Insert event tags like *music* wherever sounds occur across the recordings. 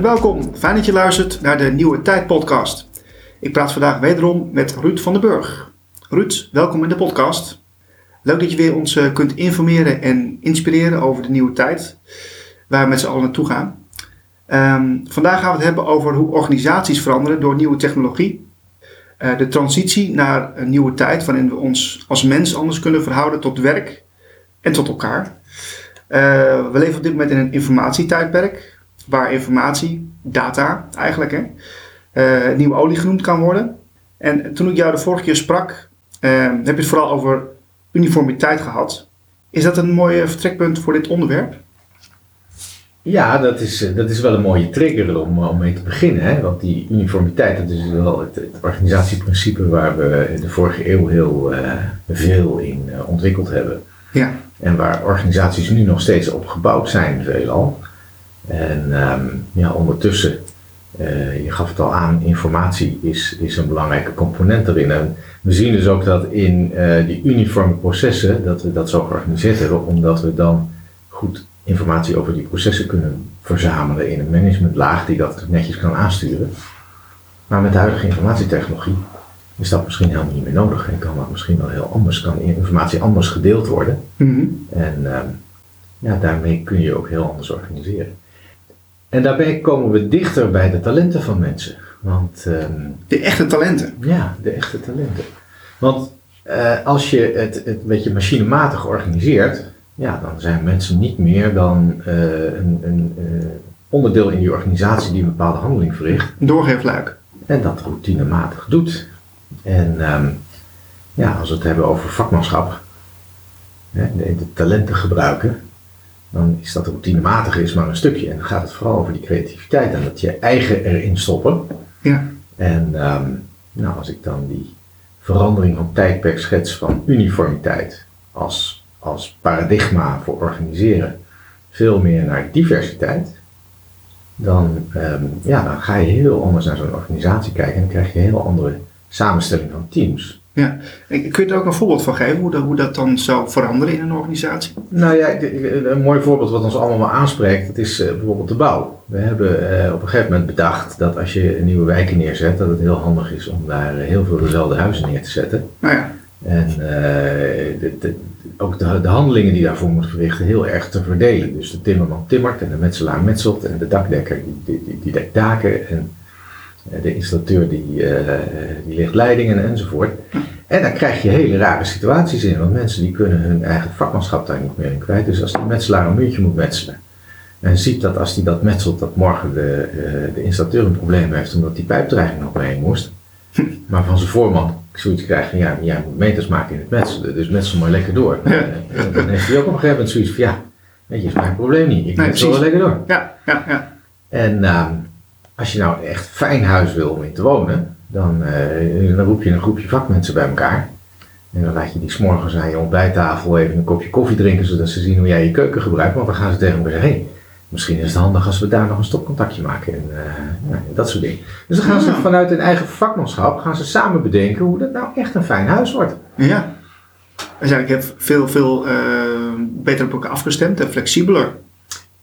Welkom. Fijn dat je luistert naar de Nieuwe Tijd podcast. Ik praat vandaag wederom met Ruud van den Burg. Ruud, welkom in de podcast. Leuk dat je weer ons eh, kunt informeren en inspireren over de nieuwe tijd, waar we met z'n allen naartoe gaan. Ehm, vandaag gaan we het hebben over hoe organisaties veranderen door nieuwe technologie. Uh, de transitie naar een nieuwe tijd waarin we ons als mens anders kunnen verhouden tot werk en tot elkaar. Uh, we leven op dit moment in een informatietijdperk, waar informatie, data eigenlijk, hè, uh, nieuwe olie genoemd kan worden. En toen ik jou de vorige keer sprak, heb je het vooral over uniformiteit gehad. Is dat een mooi vertrekpunt voor dit onderwerp? Ja, dat is, eh, dat is wel een mooie trigger om, om mee te beginnen. Hè? Want die uniformiteit, dat is wel het, het organisatieprincipe waar we de vorige eeuw heel uh, veel in uh, ontwikkeld hebben. Ja. En waar organisaties nu nog steeds op gebouwd zijn, veelal. En um, ja, ondertussen, uh, je gaf het al aan, informatie is, is een belangrijke component erin. En we zien dus ook dat in die uniforme processen, dat we dat zo georganiseerd hebben, omdat we dan goed informatie over die processen kunnen verzamelen in een managementlaag die dat netjes kan aansturen. Maar met de huidige informatietechnologie is dat misschien helemaal niet meer nodig en kan dat misschien wel heel anders, kan informatie anders gedeeld worden. Mm En uh, ja, daarmee kun je ook heel anders organiseren. En daarbij komen we dichter bij de talenten van mensen. Want, um, de echte talenten? Ja, de echte talenten. Want uh, als je het, het een beetje machinematig organiseert, ja, dan zijn mensen niet meer dan uh, een, een uh, onderdeel in die organisatie die een bepaalde handeling verricht. Doorgeefluik. En dat routinematig doet. En um, ja, als we het hebben over vakmanschap, hè, de, de, talenten gebruiken, dan is dat routinematig is maar een stukje. En dan gaat het vooral over die creativiteit en dat je eigen erin stoppen. Ja. En um, nou, als ik dan die verandering van tijdperk schets van uniformiteit als als paradigma voor organiseren veel meer naar diversiteit, dan, um, ja, dan ga je heel anders naar zo'n organisatie kijken en dan krijg je een heel andere samenstelling van teams. Ja, kun je er ook een voorbeeld van geven hoe dat, hoe dat dan zou veranderen in een organisatie? Nou ja, een mooi voorbeeld wat ons allemaal wel aanspreekt, dat is uh, bijvoorbeeld de bouw. We hebben uh, op een gegeven moment bedacht dat als je een nieuwe wijken neerzet, dat het heel handig is om daar heel veel dezelfde huizen neer te zetten. Nou ja. En uh, de, de, ook de, de, handelingen die daarvoor moeten verrichten heel erg te verdelen. Dus de timmerman timmert en de metselaar metselt en de dakdekker die, die, die dekt daken en eh, de installateur die, uh, die legt leidingen enzovoort. En dan krijg je hele rare situaties in, want mensen die kunnen hun eigen vakmanschap daar niet meer in kwijt. Dus als de metselaar een muurtje moet metselen en ziet dat als hij dat metselt, dat morgen de, de installateur een probleem heeft omdat die pijpdreiging nog mee moest. *laughs* Maar van zijn voorman zoiets krijgt van ja, jij moet meters maken in het metselen, dus metsel maar lekker door. En dan heeft hij ook op een gegeven moment zoiets van ja, weet je, is mijn probleem niet, ik nee, metsel wel lekker door. Ja, ja, ja. En uh, als je nou echt fijn huis wil om in te wonen, dan, uh, dan roep je een groepje vakmensen bij elkaar. En dan laat je die s'morgens aan je ontbijttafel even een kopje koffie drinken, zodat ze zien hoe jij je keuken gebruikt. Want dan gaan ze tegen elkaar zeggen, hé, hey, Misschien is het handig als we daar nog een stopcontactje maken en uh, dat soort dingen. Dus dan gaan ze vanuit hun eigen vakmanschap gaan ze samen bedenken hoe dat nou echt een fijn huis wordt. Ja. Dus eigenlijk heb veel, veel uh, beter op elkaar afgestemd en flexibeler.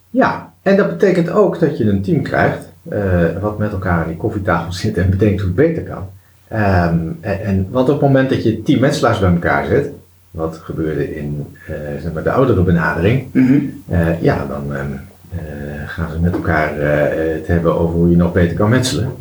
Ja, en dat betekent ook dat je een team krijgt uh, wat met elkaar aan die koffietafel zit en bedenkt hoe het beter kan. Um, en, en, want op het moment dat je team metselaars bij elkaar zet, wat gebeurde in zeg maar de oudere benadering, mm -hmm. ja, dan uh, gaan ze met elkaar uh, het hebben over hoe je nog beter kan metselen.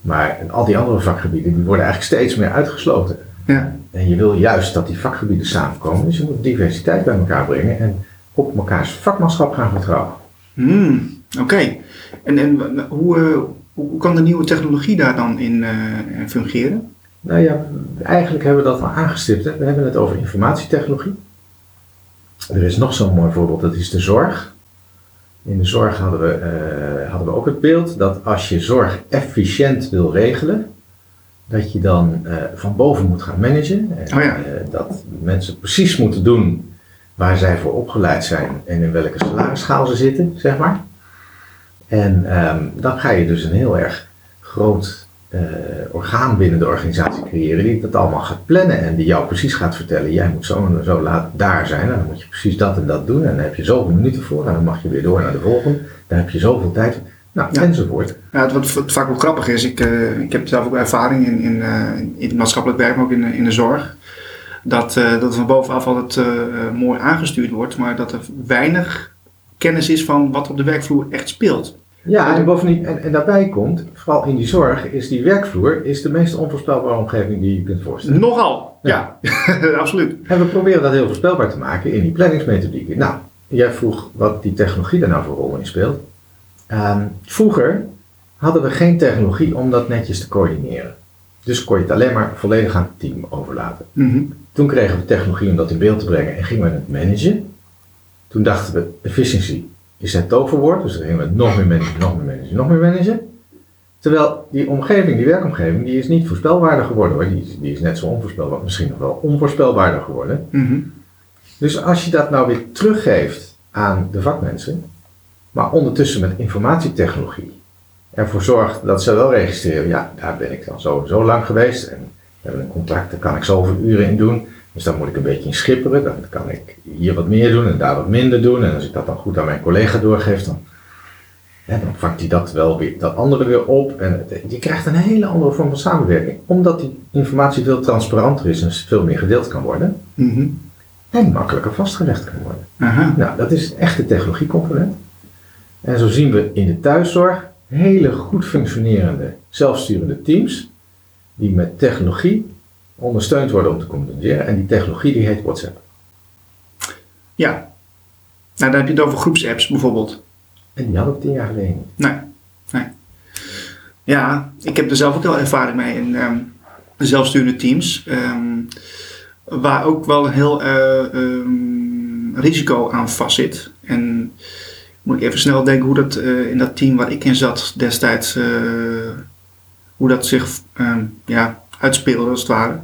Maar al die andere vakgebieden die worden eigenlijk steeds meer uitgesloten. Ja. En je wil juist dat die vakgebieden samenkomen. Dus je moet diversiteit bij elkaar brengen en op elkaars vakmanschap gaan vertrouwen. Hmm, Oké. En, en hoe, uh, hoe kan de nieuwe technologie daar dan in fungeren? Nou ja, eigenlijk hebben we dat al aangestipt. Hè? We hebben het over informatietechnologie. Er is nog zo'n mooi voorbeeld, dat is de zorg. In de zorg hadden we, uh, hadden we ook het beeld dat als je zorg efficiënt wil regelen, dat je dan uh, van boven moet gaan managen. En, oh ja. uh, dat mensen precies moeten doen waar zij voor opgeleid zijn en in welke salarisschaal ze zitten, zeg maar. En um, dan ga je dus een heel erg groot uh, orgaan binnen de organisatie creëren die dat allemaal gaat plannen en die jou precies gaat vertellen, jij moet zo en zo laat daar zijn en dan moet je precies dat en dat doen en dan heb je zoveel minuten voor en dan mag je weer door naar de volgende, dan heb je zoveel tijd. Nou, Ja. enzovoort. Ja, wat, wat vaak wel grappig is, ik, eh, ik heb zelf ook ervaring in, in, eh, in het maatschappelijk werk, maar ook in, de- in de zorg. Dat, eh, dat van bovenaf altijd eh, eh, mooi aangestuurd wordt, maar dat er weinig kennis is van wat op de werkvloer echt speelt. Ja, en bovendien, en, en daarbij komt, vooral in die zorg, is die werkvloer is de meest onvoorspelbare omgeving die je kunt voorstellen. Nogal, ja, *laughs* absoluut. En we proberen dat heel voorspelbaar te maken in die planningsmethodieken. Nou, jij vroeg wat die technologie daar nou voor rol in speelt. Ehm, vroeger hadden we geen technologie om dat netjes te coördineren. Dus kon je het alleen maar volledig aan het team overlaten. Mhm. Toen kregen we technologie om dat in beeld te brengen en gingen we het managen. Toen dachten we, efficiency is het toverwoord, dus dan gingen we nog meer managen, nog meer managen, nog meer managen. Terwijl die omgeving, die werkomgeving, die is niet voorspelbaarder geworden hoor. Die is, die is net zo onvoorspelbaar, misschien nog wel onvoorspelbaarder geworden. Mhm. Dus als je dat nou weer teruggeeft aan de vakmensen, maar ondertussen met informatietechnologie ervoor zorgt dat ze wel registreren, ja, daar ben ik dan zo zo lang geweest en we hebben een contract, daar kan ik zoveel uren in doen. Dus dan moet ik een beetje in schipperen, dan kan ik hier wat meer doen en daar wat minder doen. En als ik dat dan goed aan mijn collega doorgeef, dan, ja, dan vangt hij dat wel weer, dat andere weer op. En het- je krijgt een hele andere vorm van samenwerking, omdat die informatie veel transparanter is en veel meer gedeeld kan worden Mhm. en makkelijker vastgelegd kan worden. Aha. Nou, dat is echt de technologiecomponent. En zo zien we in de thuiszorg hele goed functionerende, zelfsturende teams die met technologie ondersteund worden om te communiceren. En die technologie die heet WhatsApp. Ja. Nou, dan heb je het over groepsapps bijvoorbeeld. En die hadden we tien jaar geleden niet. Nee, nee. Ja, ik heb er zelf ook wel ervaring mee in ehm, zelfsturende teams. ehm, waar ook wel een heel eh, ehm, risico aan vastzit. En moet ik even snel denken hoe dat eh, in dat team waar ik in zat destijds, eh, hoe dat zich ja, uitspeelde als het ware.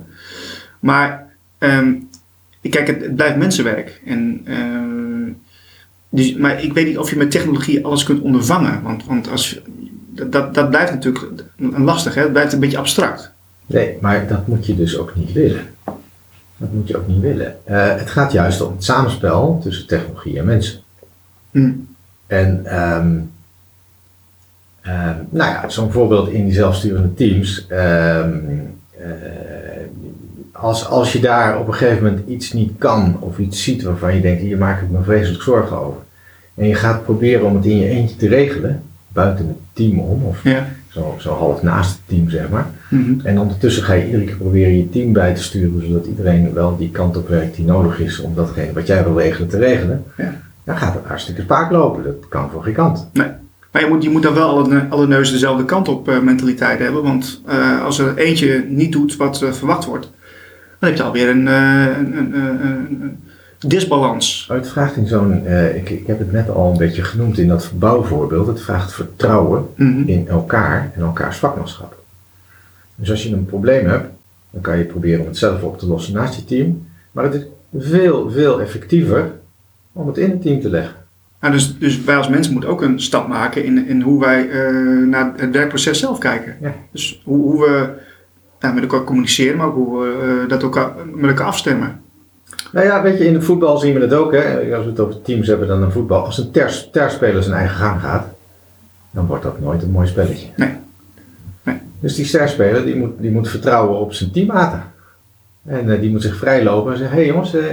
Maar ehm, kijk, het, het blijft mensenwerk. En ehm, dus, maar ik weet niet of je met technologie alles kunt ondervangen. Want, want als, dat, dat, dat blijft natuurlijk lastig, hè? het blijft een beetje abstract. Nee, maar dat moet je dus ook niet willen. Dat moet je ook niet willen. Eh, het gaat juist om het samenspel tussen technologie en mensen. Hm. En ehm, nou ja, zo'n voorbeeld in die zelfsturende teams. eh, als, als je daar op een gegeven moment iets niet kan of iets ziet waarvan je denkt, hier maak ik me vreselijk zorgen over. En je gaat proberen om het in je eentje te regelen, buiten het team om, of Ja. zo, zo half naast het team zeg maar. Mhm. En ondertussen ga je iedere keer proberen je team bij te sturen, zodat iedereen wel die kant op werkt die nodig is om datgene wat jij wil regelen te regelen. Ja. Dan gaat het hartstikke spaak lopen. Dat kan voor geen kant. Maar je moet, je moet dan wel alle, alle neuzen dezelfde kant op eh, mentaliteit hebben. Want eh, als er eentje niet doet wat eh, verwacht wordt, dan heb je alweer een, eh, een, een, disbalans. Het vraagt in zo'n, eh, ik, ik heb het net al een beetje genoemd in dat bouwvoorbeeld, het vraagt vertrouwen Mhm. in elkaar en elkaars vakmanschap. Dus als je een probleem hebt, dan kan je proberen om het zelf op te lossen naast je team. Maar het is veel, veel effectiever om het in het team te leggen. Nou, dus, dus wij als mensen moeten ook een stap maken in, in hoe wij eh, naar het werkproces zelf kijken. Ja. Dus hoe, hoe we nou, met elkaar communiceren, maar ook hoe we eh, dat elkaar, met elkaar afstemmen. Nou ja, weet je, in het voetbal zien we het ook. Hè? Als we het over teams hebben dan een voetbal. Als een ter, terspeler zijn eigen gang gaat, dan wordt dat nooit een mooi spelletje. Nee. Nee. Dus die sterspeler die moet, die moet vertrouwen op zijn teammaten. En eh, die moet zich vrijlopen en zeggen, hé hey jongens, eh,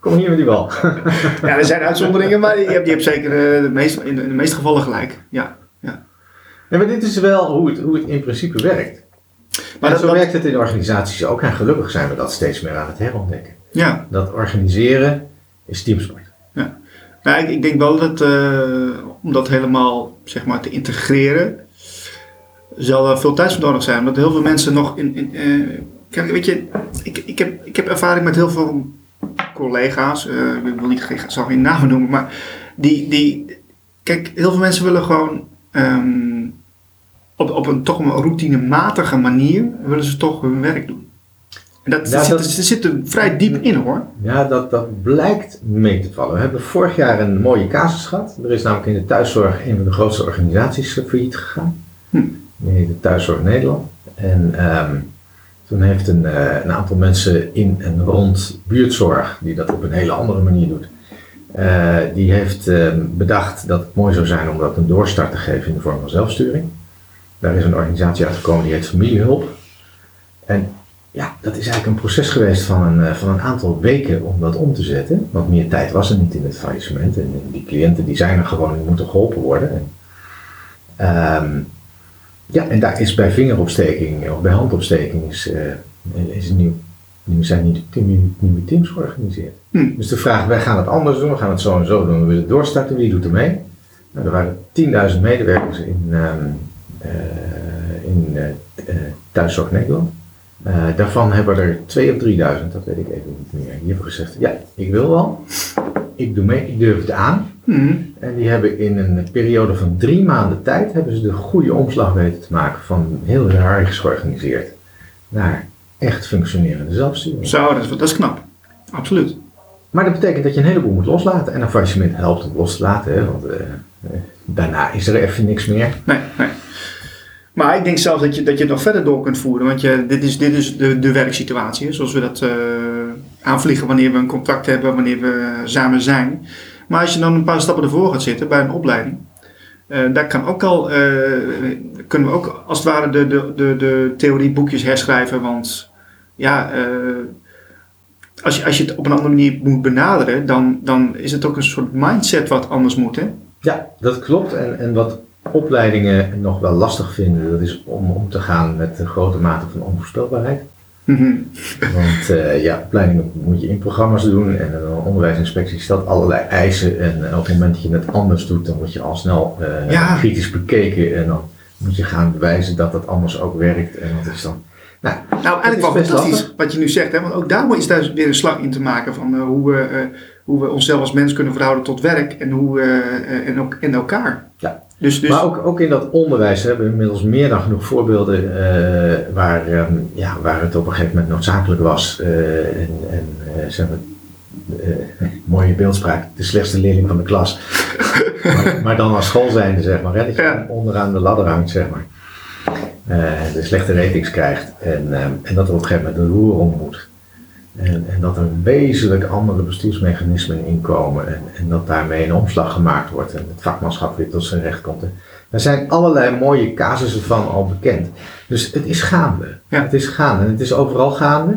kom hier met die bal. *laughs* Ja, er zijn uitzonderingen, maar je hebt, je hebt zeker de meeste, in, de, in de meeste gevallen gelijk. Ja. Ja, maar dit is wel hoe het, hoe het in principe werkt. Maar Maar dat- zo dat- werkt het in organisaties ook. En gelukkig zijn we dat steeds meer aan het herontdekken. ja. Dat organiseren is teamsport. Nou, ik, ik denk wel dat eh, om dat helemaal zeg maar, te integreren, zal er veel tijd voor nodig zijn. Omdat heel veel mensen nog in. in eh, kijk, weet je, ik, ik, heb, ik heb ervaring met heel veel collega's. eh, ik wil niet, zal geen namen noemen, maar die. die kijk, heel veel mensen willen gewoon. ehm, op, op een toch een routinematige manier willen ze toch hun werk doen. En dat, Ja, zit, dat- zit er vrij diep in hoor. Ja, dat, dat blijkt mee te vallen. We hebben vorig jaar een mooie casus gehad. Er is namelijk in de thuiszorg een van de grootste organisaties failliet gegaan. Hm. Die heet de Thuiszorg Nederland. En ehm, toen heeft een, eh, een aantal mensen in en rond buurtzorg, die dat op een hele andere manier doet, Eh, die heeft ehm, bedacht dat het mooi zou zijn om dat een doorstart te geven in de vorm van zelfsturing. Daar is een organisatie uitgekomen die heet Familiehulp. En ja, dat is eigenlijk een proces geweest van een, eh, van een aantal weken om dat om te zetten. Want meer tijd was er niet in het faillissement. En die cliënten die zijn er gewoon, die moeten geholpen worden. En, ehm, ja, en daar is bij vingeropsteking of bij handopsteking is, uh, is nieuw, zijn niet nieuwe teams georganiseerd. Hm. Dus de vraag, wij gaan het anders doen, we gaan het zo en zo doen, we willen doorstarten, wie doet er mee? Nou, er waren 10.000 medewerkers in, um, uh, in uh, Thuiszorg Nederland. daarvan hebben er 2 of 3000, dat weet ik even niet meer. Die hebben gezegd, ja, ik wil wel, ik doe mee, ik durf het aan. Hm. En die hebben in een periode van drie maanden tijd, hebben ze de goede omslag weten te maken van heel hiërarchisch georganiseerd naar echt functionerende zelfsturing. Zo, dat is, dat is knap. Absoluut. Maar dat betekent dat je een heleboel moet loslaten. En een faillissement helpt om los te laten, hè, want uh, daarna is er even niks meer. Nee, nee. Maar ik denk zelfs dat je, dat je het nog verder door kunt voeren. Want je, dit is, dit is de, de werksituatie, zoals we dat uh, aanvliegen wanneer we een contact hebben, wanneer we samen zijn. Maar als je dan een paar stappen ervoor gaat zitten bij een opleiding, uh, daar kan ook al, kunnen we ook als het ware de, de, de, de theorieboekjes herschrijven. Want ja, als je, als je het op een andere manier moet benaderen, dan, dan is het ook een soort mindset wat anders moet. Hè? Ja, dat klopt. En, en wat opleidingen nog wel lastig vinden, dat is om om te gaan met de grote mate van onvoorspelbaarheid. Mm Want uh, ja, opleidingen moet je in programma's doen en een onderwijsinspectie stelt allerlei eisen. En op het moment dat je het anders doet, dan word je al snel uh, Ja. kritisch bekeken en dan moet je gaan bewijzen dat dat anders ook werkt. En dat is dan. Nou, Nou, eigenlijk wel fantastisch lastig. wat je nu zegt. Hè? Want ook daar is daar weer een slag in te maken van eh, hoe, we, eh, hoe we onszelf als mens kunnen verhouden tot werk en, hoe, eh, eh, en, ook, en elkaar. Ja. Dus, dus Maar ook, ook in dat onderwijs hebben we inmiddels meer dan genoeg voorbeelden eh, waar, ehm, ja, waar het op een gegeven moment noodzakelijk was. eh, en en zeg maar, *laughs* mooie beeldspraak, de slechtste leerling van de klas. *laughs* maar, maar dan als school zijnde, zeg maar, hè, dat je Ja. onderaan de ladder hangt, zeg maar. De slechte ratings krijgt en, ehm, en dat er op een gegeven moment een roer om moet. En, en dat er wezenlijk andere bestuursmechanismen inkomen en, en dat daarmee een omslag gemaakt wordt en het vakmanschap weer tot zijn recht komt. Er zijn allerlei mooie casussen van al bekend. Dus het is gaande. Ja. Het is gaande en het is overal gaande.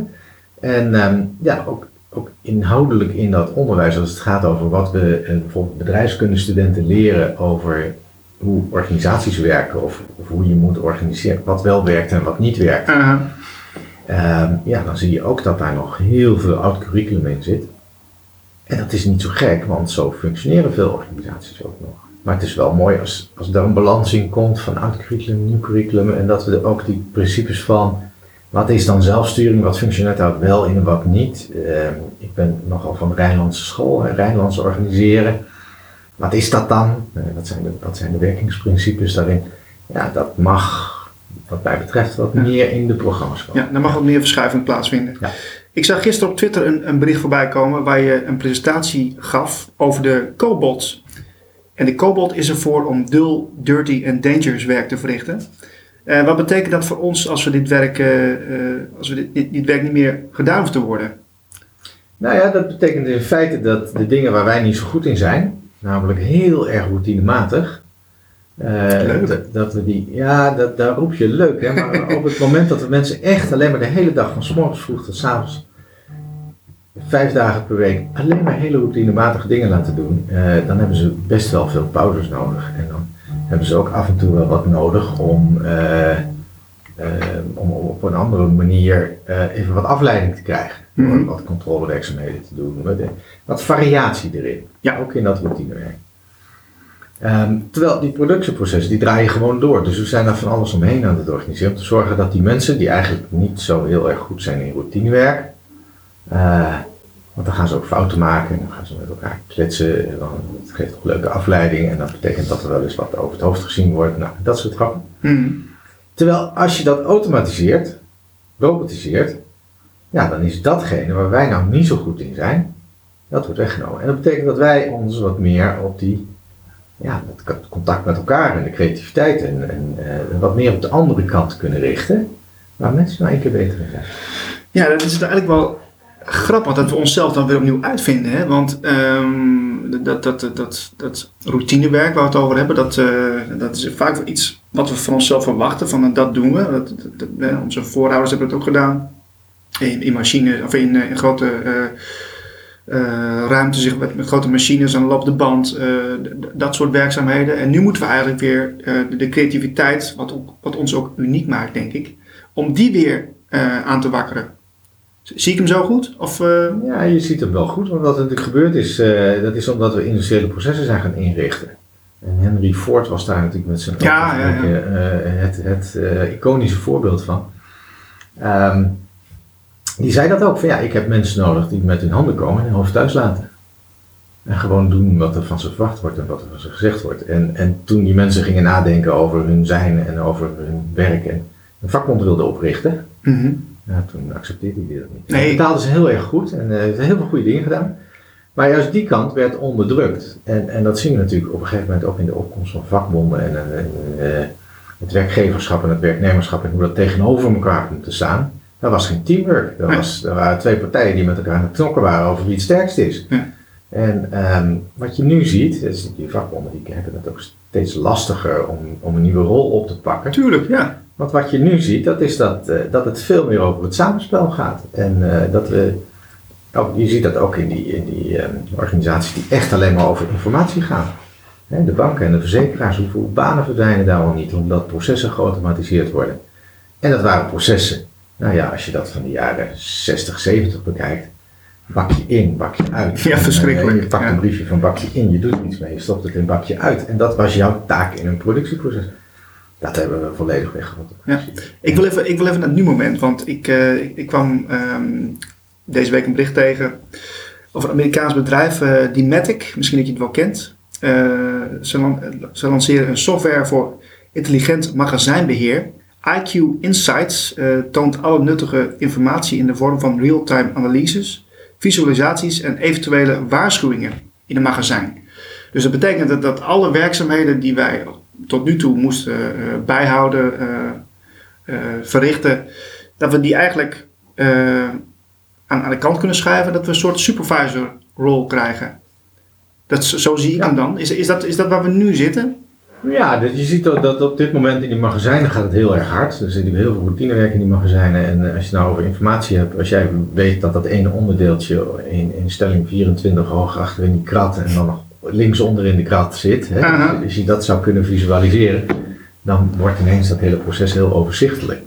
En ehm, ja, ook, ook inhoudelijk in dat onderwijs, als het gaat over wat we eh, bijvoorbeeld bedrijfskundestudenten leren over hoe organisaties werken of, of hoe je moet organiseren, wat wel werkt en wat niet werkt. Ja, dan zie je ook dat daar nog heel veel oud curriculum in zit. En dat is niet zo gek, want zo functioneren veel organisaties ook nog. Maar het is wel mooi als, als daar een balans in komt van oud curriculum, nieuw curriculum. En dat we ook die principes van wat is dan zelfsturing, wat functioneert daar wel in en wat niet. Ehm, ik ben nogal van Rijnlandse school, hè, Rijnlands organiseren. Wat is dat dan? Eh, wat, zijn de, wat zijn de werkingsprincipes daarin? Ja, dat mag wat mij betreft wat meer in de programma's komen. ja, daar mag wat meer verschuiving plaatsvinden. Ja. Ik zag gisteren op Twitter een, een bericht voorbij komen waar je een presentatie gaf over de cobots. En de cobot is ervoor om dull, dirty en dangerous werk te verrichten. Eh, wat betekent dat voor ons als we dit werk, eh, eh, als we dit, dit, dit werk niet meer gedaan hoeven te worden? Nou ja, dat betekent in feite dat de dingen waar wij niet zo goed in zijn, namelijk heel erg routinematig, eh, dat, dat we die, ja, dat, daar roep je leuk, hè, maar *laughs* op het moment dat we mensen echt alleen maar de hele dag van 's morgens vroeg tot 's avonds, vijf dagen per week, alleen maar hele routinematige dingen laten doen, eh, dan hebben ze best wel veel pauzes nodig. En dan hebben ze ook af en toe wel wat nodig om, eh, om op een andere manier eh, even wat afleiding te krijgen. Mhm. wat controlewerkzaamheden te doen. Wat, wat variatie erin. Ja. Ook in dat routinewerk. Ehm, terwijl die productieprocessen die draaien gewoon door. Dus we zijn daar van alles omheen aan het organiseren. Om te zorgen dat die mensen die eigenlijk niet zo heel erg goed zijn in routinewerk. eh, want dan gaan ze ook fouten maken en dan gaan ze met elkaar kletsen. En dan, het geeft ook leuke afleiding en dat betekent dat er wel eens wat over het hoofd gezien wordt. Nou, dat soort grappen. Hmm. Terwijl als je dat automatiseert, robotiseert, ja, dan is datgene waar wij nou niet zo goed in zijn, dat wordt weggenomen. En dat betekent dat wij ons wat meer op die, ja, het contact met elkaar en de creativiteit en, en eh, wat meer op de andere kant kunnen richten, waar mensen nou één keer beter in zijn. Ja, dat is eigenlijk wel grappig dat we onszelf dan weer opnieuw uitvinden. Hè? Want ehm, dat, dat, dat, dat routinewerk waar we het over hebben, dat, dat is vaak iets wat we van onszelf verwachten. Van dat doen we. Dat, dat, onze voorouders hebben het ook gedaan. In, in machines of in, grote uh, ruimte zich met, met, grote machines aan de band, uh, dat soort werkzaamheden. En nu moeten we eigenlijk weer uh, de, creativiteit, wat, ook, wat ons ook uniek maakt, denk ik, om die weer aan te wakkeren. Zie ik hem zo goed? Of, Ja, je ziet hem wel goed. Want wat er natuurlijk gebeurd is, dat is omdat we industriële processen zijn gaan inrichten. En Henry Ford was daar natuurlijk met zijn ja, ja, ja. het, het iconische voorbeeld van. Um, die zei dat ook, van ja, ik heb mensen nodig die met hun handen komen en hun hoofd thuis laten. En gewoon doen wat er van ze verwacht wordt en wat er van ze gezegd wordt. En, en toen die mensen gingen nadenken over hun zijn en over hun werk en een vakbond wilden oprichten, mm ja, toen accepteerde hij dat niet. Nee. betaalde ze heel erg goed en uh, heeft heel veel goede dingen gedaan. Maar juist die kant werd onderdrukt. En, en dat zien we natuurlijk op een gegeven moment ook in de opkomst van vakbonden en, en, en uh, het werkgeverschap en het werknemerschap en hoe dat tegenover elkaar komt te staan. Dat was geen teamwork. Dat, was, er waren twee partijen die met elkaar aan het knokken waren over wie het sterkst is. Ja. En um, wat je nu ziet, is die vakbonden die hebben het ook steeds lastiger om, om een nieuwe rol op te pakken. Tuurlijk, ja. Want wat je nu ziet, dat is dat, uh, dat het veel meer over het samenspel gaat. En uh, dat we, ook, je ziet dat ook in die, in die um, organisaties die echt alleen maar over informatie gaan. He, de banken en de verzekeraars, hoeveel banen verdwijnen daar al niet, omdat processen geautomatiseerd worden. En dat waren processen nou ja, als je dat van de jaren 60, 70 bekijkt, bak je in, bak je uit. Ja, verschrikkelijk. En, uh, je pakt ja. een briefje van bakje in, je doet er iets mee, je stopt het in bakje uit. En dat was jouw taak in een productieproces. Dat hebben we volledig weggehaald. Ja. Ik, wil even, ik wil even naar het nu-moment, want ik, uh, ik, ik, kwam um, deze week een bericht tegen over een Amerikaans bedrijf, uh, Dematic, misschien dat je het wel kent. ze, lan ze lanceren een software voor intelligent magazijnbeheer. IQ Insights uh, toont alle nuttige informatie in de vorm van real-time analyses, visualisaties en eventuele waarschuwingen in een magazijn. Dus dat betekent dat, dat alle werkzaamheden die wij tot nu toe moesten uh, bijhouden, uh, verrichten, dat we die eigenlijk aan, aan de kant kunnen schuiven, dat we een soort supervisor rol krijgen. Dat, zo zie ik hem dan. Is, is, dat, is dat waar we nu zitten? Ja, dus je ziet dat, dat op dit moment in die magazijnen gaat het heel erg hard. Er zit heel veel routinewerk in die magazijnen. En als je nou over informatie hebt, als jij weet dat dat ene onderdeeltje in, in stelling 24 hoog achter in die krat en dan nog linksonder in de krat zit. Hè, Aha. als je dat zou kunnen visualiseren, dan wordt ineens dat hele proces heel overzichtelijk.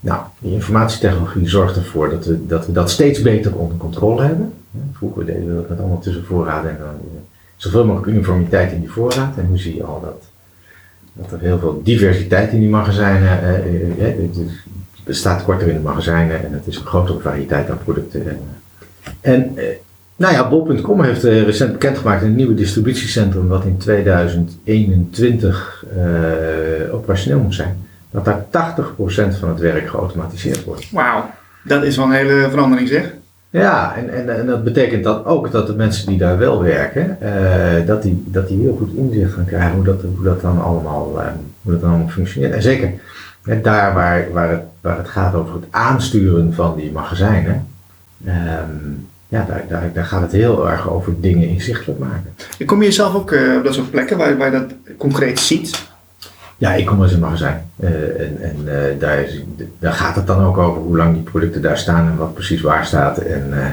Nou, die informatietechnologie zorgt ervoor dat we dat, we dat steeds beter onder controle hebben. Vroeger deden we dat met allemaal tussenvoorraden en dan zoveel mogelijk uniformiteit in die voorraad. En nu zie je al dat, dat er heel veel diversiteit in die magazijnen uh, uh, uh, er staat korter in de magazijnen en het is een grotere variëteit aan producten. En, en nou ja, Bol.com heeft recent bekendgemaakt een nieuw distributiecentrum wat in 2021 operationeel moet zijn. Dat daar 80% van het werk geautomatiseerd wordt. Wauw, dat is wel een hele verandering zeg. Ja, en, en, en dat betekent dat ook dat de mensen die daar wel werken, uh, dat, die, dat die heel goed inzicht gaan krijgen hoe dat, hoe dat dan allemaal, uh, hoe dat dan allemaal functioneert. En zeker daar waar, waar, het, waar het gaat over het aansturen van die magazijnen, um, ja, daar, daar, daar gaat het heel erg over dingen inzichtelijk maken. En kom je jezelf ook uh, op dat soort plekken waar, waar je dat concreet ziet? Ja, ik kom in een magazijn. Uh, en en uh, daar, is, daar gaat het dan ook over hoe lang die producten daar staan en wat precies waar staat. En uh,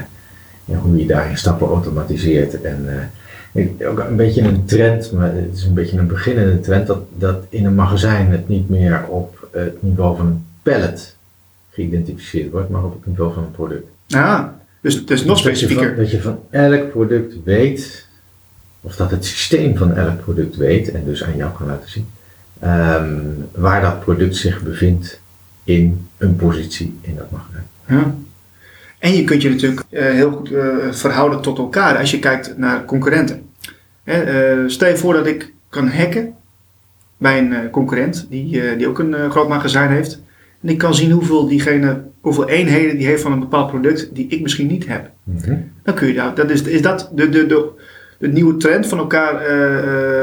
ja, hoe je daarin stappen automatiseert. En ook een beetje een trend, maar het is een beetje een beginnende trend, dat, dat in een magazijn het niet meer op het niveau van een pallet geïdentificeerd wordt, maar op het niveau van een product. Ja, dus, dus nog specifieker. Dat je, van, dat je van elk product weet, of dat het systeem van elk product weet en dus aan jou kan laten zien. Um, waar dat product zich bevindt in een positie in dat magazijn. Ja. En je kunt je natuurlijk uh, heel goed uh, verhouden tot elkaar als je kijkt naar concurrenten. Hè, uh, stel je voor dat ik kan hacken bij een concurrent die, die ook een groot magazijn heeft. En ik kan zien hoeveel, diegene, hoeveel eenheden die heeft van een bepaald product die ik misschien niet heb. -hmm. Dan kun je daar, dat is, is dat de, de, de, de nieuwe trend van elkaar eh,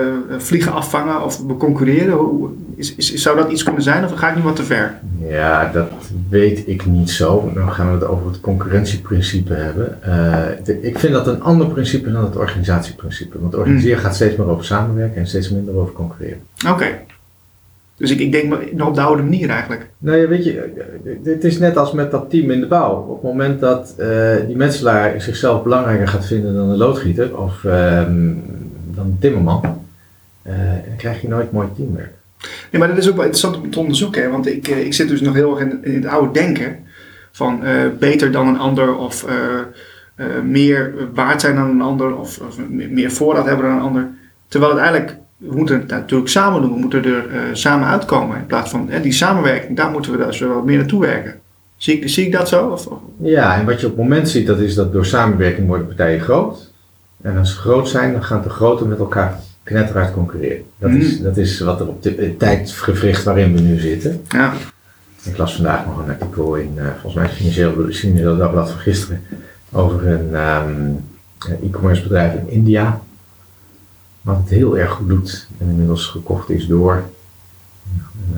eh, vliegen afvangen of concurreren? Hoe, is, is, zou dat iets kunnen zijn of ga ik nu wat te ver? Ja, dat weet ik niet zo. Dan gaan we het over het concurrentieprincipe hebben. Eh, ik vind dat een ander principe dan het organisatieprincipe. Want organiseren gaat steeds meer over samenwerken en steeds minder over concurreren. Oké. Dus ik, ik denk nog op de oude manier eigenlijk. Nou ja, weet je, het is net als met dat team in de bouw. Op het moment dat uh, die metselaar zichzelf belangrijker gaat vinden dan een loodgieter of ehm, dan een timmerman, uh, dan krijg je nooit mooi teamwerk. Nee, maar dat is ook wel interessant om te onderzoeken. Hè? Want ik, eh, ik zit dus nog heel erg in, in het oude denken. Van beter dan een ander of meer waard zijn dan een ander of, of meer voorraad hebben dan een ander. Terwijl het eigenlijk we moeten het natuurlijk samen doen. We moeten er uh, samen uitkomen. In plaats van die samenwerking, daar moeten we dus wel meer naartoe werken. Zie ik, zie ik dat zo? Of, Ja, en wat je op het moment ziet, dat is dat door samenwerking worden partijen groot. En als ze groot zijn, dan gaan de grote met elkaar knetteruit concurreren. Dat, is, mm. dat is wat er op de tijdgevricht waarin we nu zitten. Ja. Ik las vandaag nog een artikel in, uh, volgens mij het Financieel, Financieel Dagblad van gisteren, over een um, e-commerce bedrijf in India wat het heel erg goed doet en inmiddels gekocht is door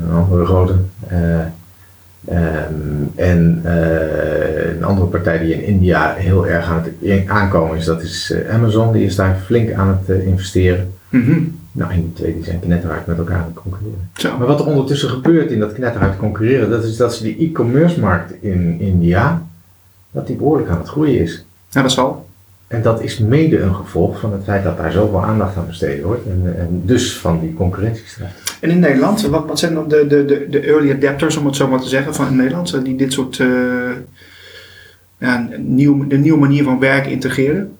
een andere grote. Uh, um, en uh, een andere partij die in India heel erg aan het aankomen is, dat is Amazon. Die is daar flink aan het investeren. Mm -hmm. Nou, en die twee die zijn knetterhard met elkaar aan het concurreren. Zo. Maar wat er ondertussen gebeurt in dat knetterhard concurreren, dat is dat ze die e-commerce markt in India, dat die behoorlijk aan het groeien is. Ja, dat zal. En dat is mede een gevolg van het feit dat daar zoveel aandacht aan besteed wordt. En, en dus van die concurrentiestrijd. En in Nederland, wat, wat zijn dan de, de, de, de early adapters, om het zo maar te zeggen, van in Nederland, die dit soort uh, ja, nieuw, de nieuwe manier van werken integreren?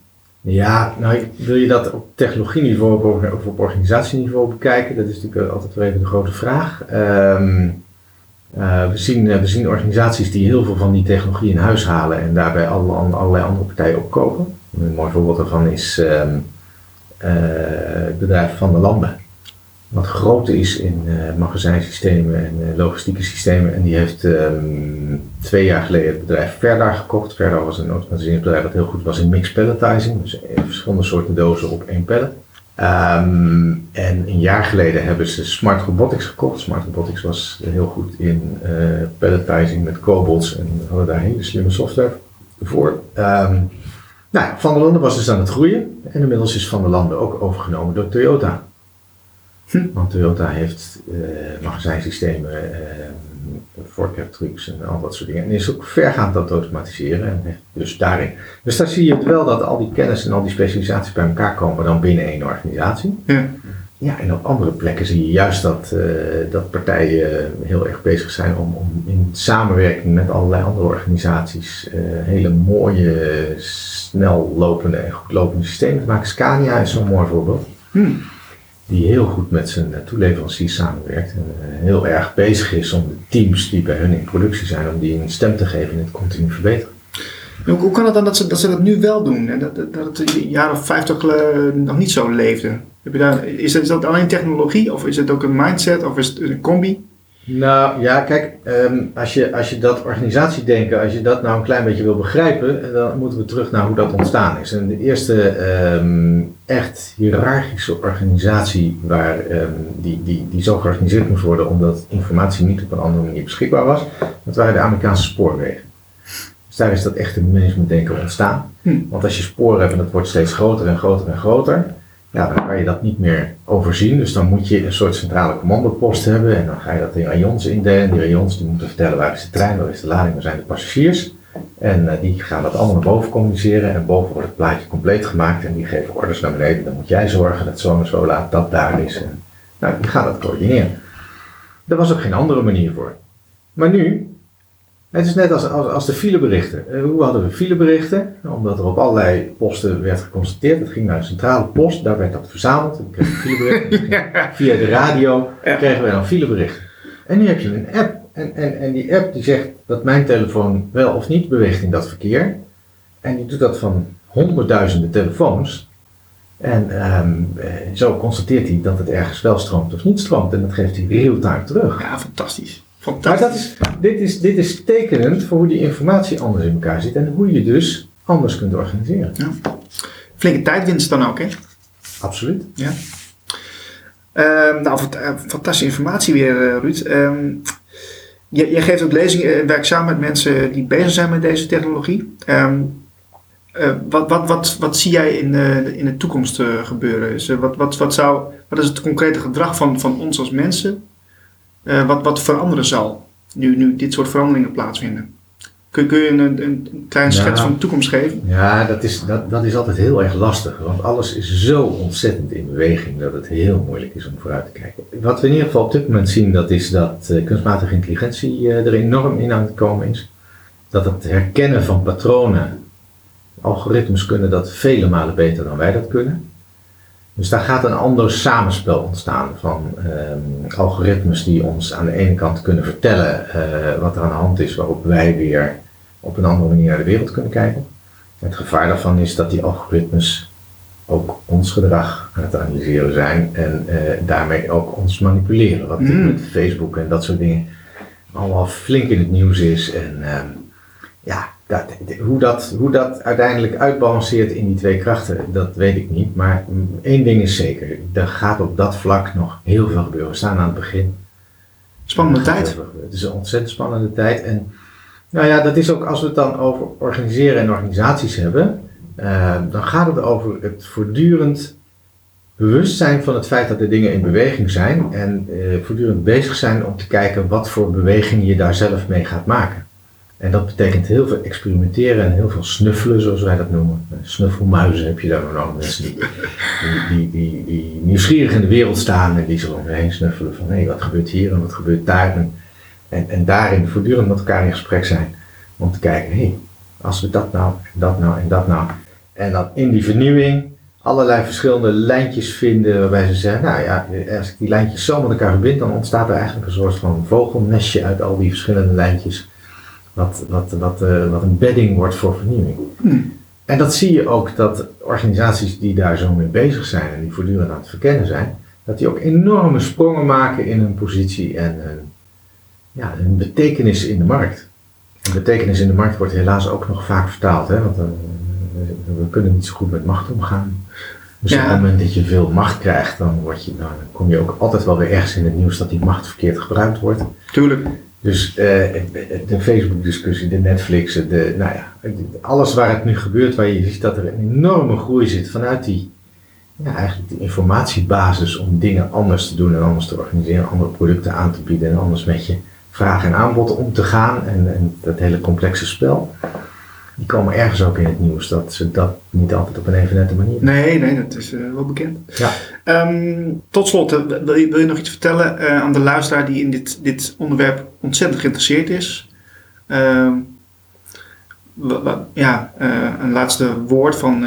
Ja, nou wil je dat op technologieniveau of op organisatieniveau bekijken? Dat is natuurlijk altijd weer even de grote vraag. Um, uh, we, zien, we zien organisaties die heel veel van die technologie in huis halen en daarbij alle, allerlei andere partijen opkopen. Een mooi voorbeeld daarvan is uh, het bedrijf Van de Landen. Wat groot is in magazijnsystemen en logistieke systemen. En die heeft um, twee jaar geleden het bedrijf Verdar gekocht. Verdar was een automatiseringsbedrijf dat heel goed was in mixed palletizing. Dus verschillende soorten dozen op één pallet. Um, en een jaar geleden hebben ze Smart Robotics gekocht. Smart Robotics was heel goed in uh, palletizing met cobots en hadden daar hele slimme software voor. Nou, Van der Landen was dus aan het groeien en inmiddels is Van der Landen ook overgenomen door Toyota. Hm. Want Toyota heeft uh, magazijnsystemen, uh, forecast trucks en al dat soort dingen. En is ook vergaand aan het automatiseren. En dus daarin. Dus daar zie je het wel dat al die kennis en al die specialisaties bij elkaar komen dan binnen één organisatie. Ja. Ja, en op andere plekken zie je juist dat, uh, dat partijen heel erg bezig zijn om, om in samenwerking met allerlei andere organisaties uh, hele mooie, snel lopende en goed lopende systemen te maken. Scania is zo'n mooi voorbeeld. Hmm die heel goed met zijn eh, toeleveranciers samenwerkt en eh, heel erg bezig is om de teams die bij hun in productie zijn, om die een stem te geven in het continu verbeteren. Hoe, hoe kan het dan dat ze, dat ze dat nu wel doen en dat, dat, dat het een jaar of vijftig nog niet zo leefde? Heb je daar, is, dat, is dat alleen technologie of is het ook een mindset of is het een combi? Nou ja, kijk, um, als, je, als je dat organisatiedenken, als je dat nou een klein beetje wil begrijpen, dan moeten we terug naar hoe dat ontstaan is. En de eerste um, echt hiërarchische organisatie waar, um, die, die, die zo georganiseerd moest worden omdat informatie niet op een andere manier beschikbaar was, dat waren de Amerikaanse spoorwegen. Dus daar is dat echte managementdenken ontstaan. Hm. Want als je sporen hebt en dat wordt steeds groter en groter en groter, ja, dan kan je dat niet meer overzien. Dus dan moet je een soort centrale commandopost hebben. En dan ga je dat in rayons indelen. Die rayons die moeten vertellen waar is de trein, waar is de lading, waar zijn de passagiers. En uh, die gaan dat allemaal naar boven communiceren. En boven wordt het plaatje compleet gemaakt. En die geven orders naar beneden. Dan moet jij zorgen dat zo en zo laat dat daar is. En, nou, die gaan dat coördineren. Er was ook geen andere manier voor. Maar nu het is net als, als, als de fileberichten. Uh, hoe hadden we fileberichten? Omdat er op allerlei posten werd geconstateerd. Het ging naar een centrale post, daar werd dat verzameld. En kreeg fileberichten. *laughs* Via de radio kregen we dan fileberichten. En nu heb je een app. En, en, en die app die zegt dat mijn telefoon wel of niet beweegt in dat verkeer. En die doet dat van honderdduizenden telefoons. En um, zo constateert hij dat het ergens wel stroomt of niet stroomt. En dat geeft hij real-time terug. Ja, fantastisch. Maar dat is, dit, is, dit is tekenend voor hoe die informatie anders in elkaar zit en hoe je dus anders kunt organiseren. Ja. flinke tijdwinst dan ook, hè? Absoluut. Ja. Ehm, nou, eh, fantastische informatie weer, eh, Ruud. Ehm, je, jij geeft ook lezingen en werkt samen met mensen die bezig zijn met deze technologie. Ehm, eh, wat, wat, wat, wat zie jij in, eh, in de toekomst eh, gebeuren? Dus, eh, wat, wat, wat, zou, wat is het concrete gedrag van, van ons als mensen? Eh, wat, wat veranderen zal nu, nu dit soort veranderingen plaatsvinden? Kun, kun je een, een, klein schets Ja. van de toekomst geven? Ja, dat is, dat, dat is altijd heel erg lastig. Want alles is zo ontzettend in beweging dat het heel moeilijk is om vooruit te kijken. Wat we in ieder geval op dit moment zien, dat is dat eh, kunstmatige intelligentie eh, er enorm in aan het komen is. Dat het herkennen van patronen, algoritmes kunnen dat vele malen beter dan wij dat kunnen. Dus daar gaat een ander samenspel ontstaan van ehm, algoritmes die ons aan de ene kant kunnen vertellen eh, wat er aan de hand is, waarop wij weer op een andere manier naar de wereld kunnen kijken. Het gevaar daarvan is dat die algoritmes ook ons gedrag aan het analyseren zijn en eh, daarmee ook ons manipuleren. Wat Mm. met Facebook en dat soort dingen allemaal flink in het nieuws is. En ehm, ja, dat, hoe, dat, hoe dat uiteindelijk uitbalanceert in die twee krachten, dat weet ik niet. Maar mm, één ding is zeker, er gaat op dat vlak nog heel veel gebeuren. We staan aan het begin. Spannende tijd. Het is een ontzettend spannende tijd. En nou ja, dat is ook als we het dan over organiseren en organisaties hebben, eh, dan gaat het over het voortdurend bewustzijn van het feit dat er dingen in beweging zijn en eh, voortdurend bezig zijn om te kijken wat voor beweging je daar zelf mee gaat maken. En dat betekent heel veel experimenteren en heel veel snuffelen, zoals wij dat noemen. Snuffelmuizen heb je daar ook. Mensen die, die, die, die, nieuwsgierig in de wereld staan en die zo om heen snuffelen van hé, wat gebeurt hier en wat gebeurt daar. En, en, en daarin voortdurend met elkaar in gesprek zijn. Om te kijken, hé, als we dat nou, en dat nou en dat nou. En dan in die vernieuwing allerlei verschillende lijntjes vinden waarbij ze zeggen, nou ja, als ik die lijntjes zo met elkaar verbind, dan ontstaat er eigenlijk een soort van vogelnestje uit al die verschillende lijntjes. Wat, wat, wat, eh, wat een bedding wordt voor vernieuwing. Hmm. En dat zie je ook dat organisaties die daar zo mee bezig zijn en die voortdurend aan het verkennen zijn, dat die ook enorme sprongen maken in hun positie en hun, ja, hun betekenis in de markt. En betekenis in de markt wordt helaas ook nog vaak vertaald, hè, want eh, we, kunnen niet zo goed met macht omgaan. Dus Ja. op het moment dat je veel macht krijgt, dan, word je, dan kom je ook altijd wel weer ergens in het nieuws dat die macht verkeerd gebruikt wordt. Tuurlijk. Dus eh, de Facebook-discussie, de Netflix, de, nou ja, alles waar het nu gebeurt, waar je ziet dat er een enorme groei zit vanuit die, ja, eigenlijk die informatiebasis om dingen anders te doen en anders te organiseren, andere producten aan te bieden en anders met je vraag en aanbod om te gaan en, en dat hele complexe spel. Die komen ergens ook in het nieuws dat ze dat niet altijd op een evenette manier doen. Nee, nee, dat is eh, wel bekend. Ja. Ehm, tot slot, eh, wil je, nog iets vertellen eh, aan de luisteraar die in dit, dit onderwerp ontzettend geïnteresseerd is? Ehm, ja, eh, een laatste woord van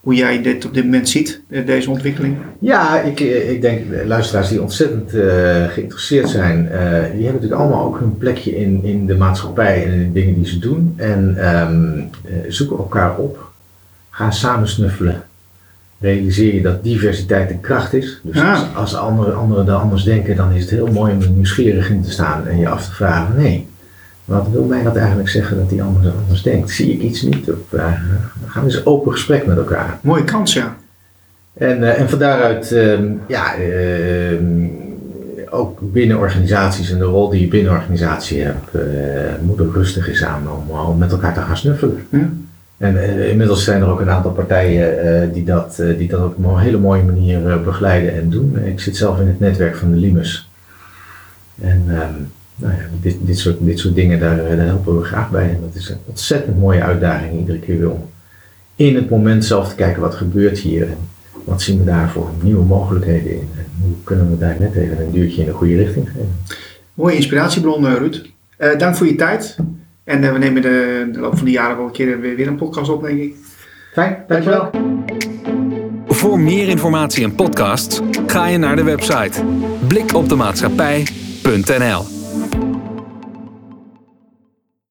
hoe jij dit op dit moment ziet, deze ontwikkeling. Ja, ik, ik denk de luisteraars die ontzettend geïnteresseerd zijn, die hebben natuurlijk allemaal ook hun plekje in, in de maatschappij en in de dingen die ze doen. En ehm, eh, zoeken elkaar op. Ga samen snuffelen. Realiseer je dat diversiteit een kracht is. Dus Ja. als, als anderen anderen er anders denken, dan is het heel mooi om er nieuwsgierig in te staan en je af te vragen: nee, wat wil mij dat eigenlijk zeggen dat die ander anders denkt? Zie ik iets niet? Of gaan we eens open gesprek met elkaar. Mooie kans, ja. En, eh, en van daaruit, ehm, ja, ehm, ook binnen organisaties en de rol die je binnen organisatie hebt, eh, moet ook rustig is aan om, om met elkaar te gaan snuffelen. Ja. En eh, inmiddels zijn er ook een aantal partijen eh, die, dat, eh, die dat op een hele mooie manier begeleiden en doen. Ik zit zelf in het netwerk van de Limes. En ehm, nou ja, dit, dit, soort, dit soort dingen, daar, helpen we graag bij. En dat is een ontzettend mooie uitdaging iedere keer weer om in het moment zelf te kijken wat gebeurt hier. En wat zien we daar voor nieuwe mogelijkheden in? En hoe kunnen we daar net even een duwtje in de goede richting geven? Mooie inspiratiebron, Ruud. Dank voor je tijd. En eh, we nemen de, de loop van de jaren wel een keer weer, weer een podcast op, denk ik. Fijn, dankjewel. Voor meer informatie en podcasts ga je naar de website blikopdemaatschappij.nl